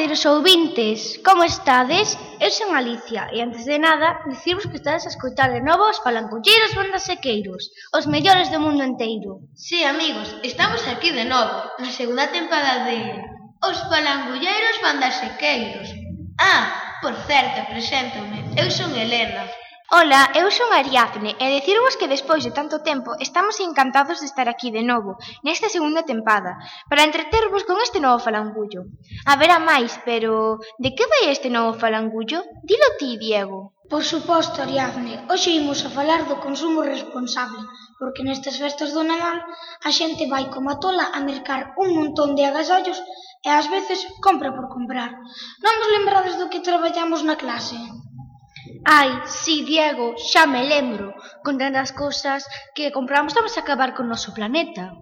queridos ouvintes, como estades? Eu son Alicia e antes de nada dicirvos que estades a escoitar de novo os palanculleiros bandas sequeiros, os mellores do mundo enteiro. Sí, amigos, estamos aquí de novo, na segunda tempada de Os palanculleiros bandas sequeiros. Ah, por certo, preséntome, eu son Helena, Ola, eu son Ariadne e dicirvos que despois de tanto tempo estamos encantados de estar aquí de novo nesta segunda tempada para entretervos con este novo falangullo. Haberá máis, pero de que vai este novo falangullo? Dilo ti, Diego. Por suposto, Ariadne, hoxe imos a falar do consumo responsable, porque nestas festas do Nadal a xente vai como a tola a mercar un montón de agasallos e ás veces compra por comprar. Non vos lembrades do que traballamos na clase? Ai, si, Diego, xa me lembro. Con tantas cousas que compramos estamos a acabar con o noso planeta.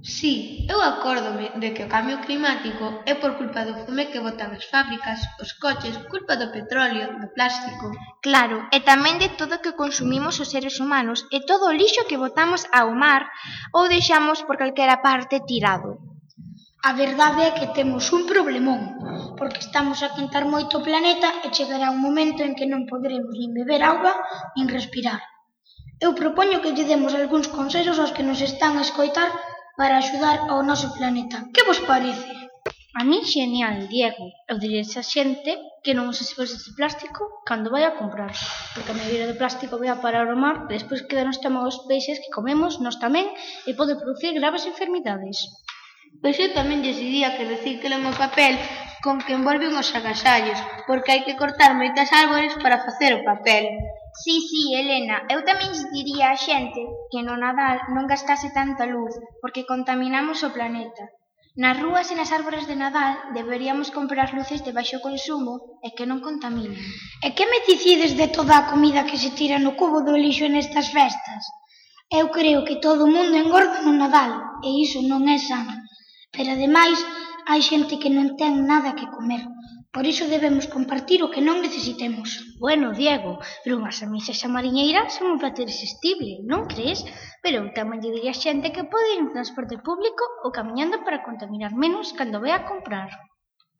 Si, eu acórdome de que o cambio climático é por culpa do fume que botan as fábricas, os coches, culpa do petróleo, do plástico. Claro, e tamén de todo o que consumimos os seres humanos e todo o lixo que botamos ao mar ou deixamos por calquera parte tirado. A verdade é que temos un problemón, porque estamos a quentar moito o planeta e chegará un momento en que non poderemos nin beber auga nin respirar. Eu propoño que lle demos algúns consellos aos que nos están a escoitar para axudar ao noso planeta. Que vos parece? A mí genial, Diego. Eu diría a xente que non use bolsas de plástico cando vai a comprar, porque a maioría de plástico vai a parar ao mar, despois quedan os estómago os peixes que comemos, nós tamén, e pode producir graves enfermidades. Pois eu tamén lles diría que reciclen o papel con que envolven os agasallos, porque hai que cortar moitas árbores para facer o papel. Sí, sí, Elena, eu tamén lles diría á xente que no Nadal non gastase tanta luz, porque contaminamos o planeta. Nas rúas e nas árbores de Nadal deberíamos comprar luces de baixo consumo e que non contaminen. E que meticides de toda a comida que se tira no cubo do lixo nestas festas? Eu creo que todo o mundo engorda no Nadal e iso non é sano. Pero ademais hai xente que non ten nada que comer. Por iso debemos compartir o que non necesitemos. Bueno, Diego, pero unhas amisas a mariñeira son un plato irresistible, non crees? Pero eu tamén lle diría xente que pode ir en transporte público ou camiñando para contaminar menos cando ve a comprar.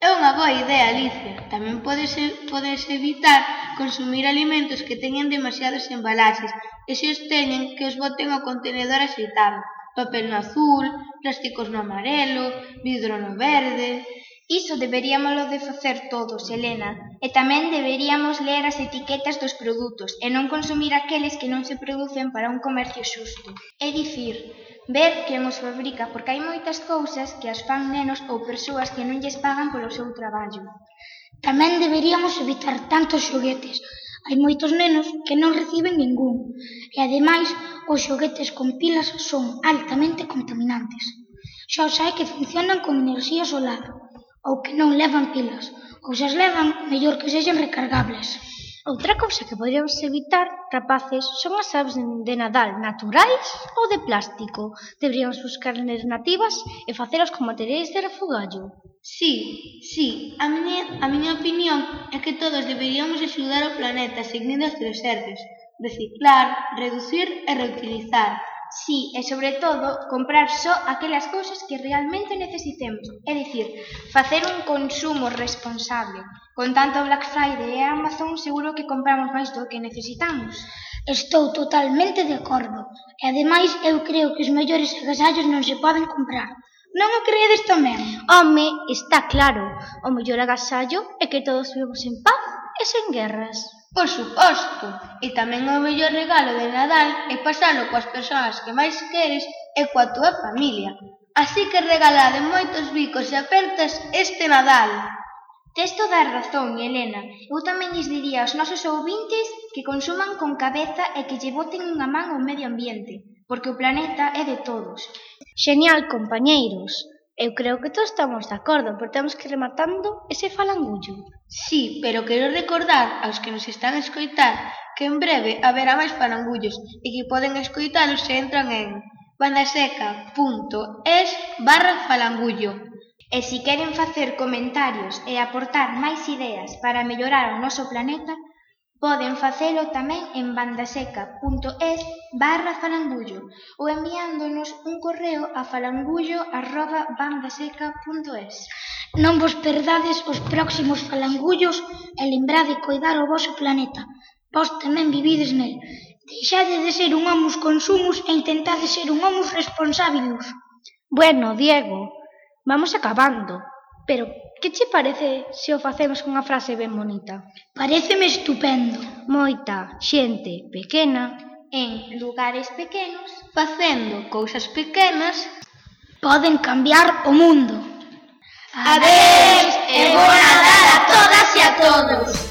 É unha boa idea, Alicia. Tamén podes, podes evitar consumir alimentos que teñen demasiadas embalaxes e se os teñen que os boten ao contenedor axeitado papel no azul, plásticos no amarelo, vidro no verde... Iso deberíamolo de facer todos, Elena, e tamén deberíamos ler as etiquetas dos produtos e non consumir aqueles que non se producen para un comercio xusto. É dicir, ver quen os fabrica, porque hai moitas cousas que as fan nenos ou persoas que non lles pagan polo seu traballo. Tamén deberíamos evitar tantos xoguetes, hai moitos nenos que non reciben ningún, e ademais os xoguetes con pilas son altamente contaminantes. Xa os hai que funcionan con enerxía solar, ou que non levan pilas, ou se as levan, mellor que sexan recargables. Outra cousa que poderíamos evitar, rapaces, son as aves de Nadal naturais ou de plástico. Deberíamos buscar alternativas e facelas con materiais de refugallo. Sí, sí, a miña, a miña opinión é que todos deberíamos axudar o planeta seguindo as tres R's. Reciclar, reducir e reutilizar. Sí, e sobre todo comprar só aquelas cousas que realmente necesitemos, é dicir, facer un consumo responsable. Con tanto Black Friday e Amazon seguro que compramos máis do que necesitamos. Estou totalmente de acordo. E ademais eu creo que os mellores agasallos non se poden comprar. Non o creedes tamén? Home, está claro. O mellor agasallo é que todos vivamos en paz e sen guerras. Por suposto, e tamén o mellor regalo de Nadal é pasalo coas persoas que máis queres e coa túa familia. Así que regalade moitos bicos e apertas este Nadal. Tes toda a razón, Elena. Eu tamén lles diría aos nosos ouvintes que consuman con cabeza e que lle boten unha man ao medio ambiente, porque o planeta é de todos. Xenial, compañeiros. Eu creo que todos estamos de acordo, porque temos que rematando ese falangullo. Sí, pero quero recordar aos que nos están a escoitar que en breve haberá máis falangullos e que poden escoitalos se entran en bandaseca.es barra falangullo. E se queren facer comentarios e aportar máis ideas para mellorar o noso planeta, Poden facelo tamén en bandaseca.es barra falangullo ou enviándonos un correo a falangullo.bandaseca.es Non vos perdades os próximos falangullos e lembrade coidar o vosso planeta. Vos tamén vivides nel. Deixade de ser un homus consumus e intentade ser un homus responsabilus. Bueno, Diego, vamos acabando, pero Que che parece se o facemos cunha frase ben bonita? Pareceme estupendo. Moita xente pequena en lugares pequenos facendo cousas pequenas poden cambiar o mundo. Adeus e boa Nadal a todas e a todos.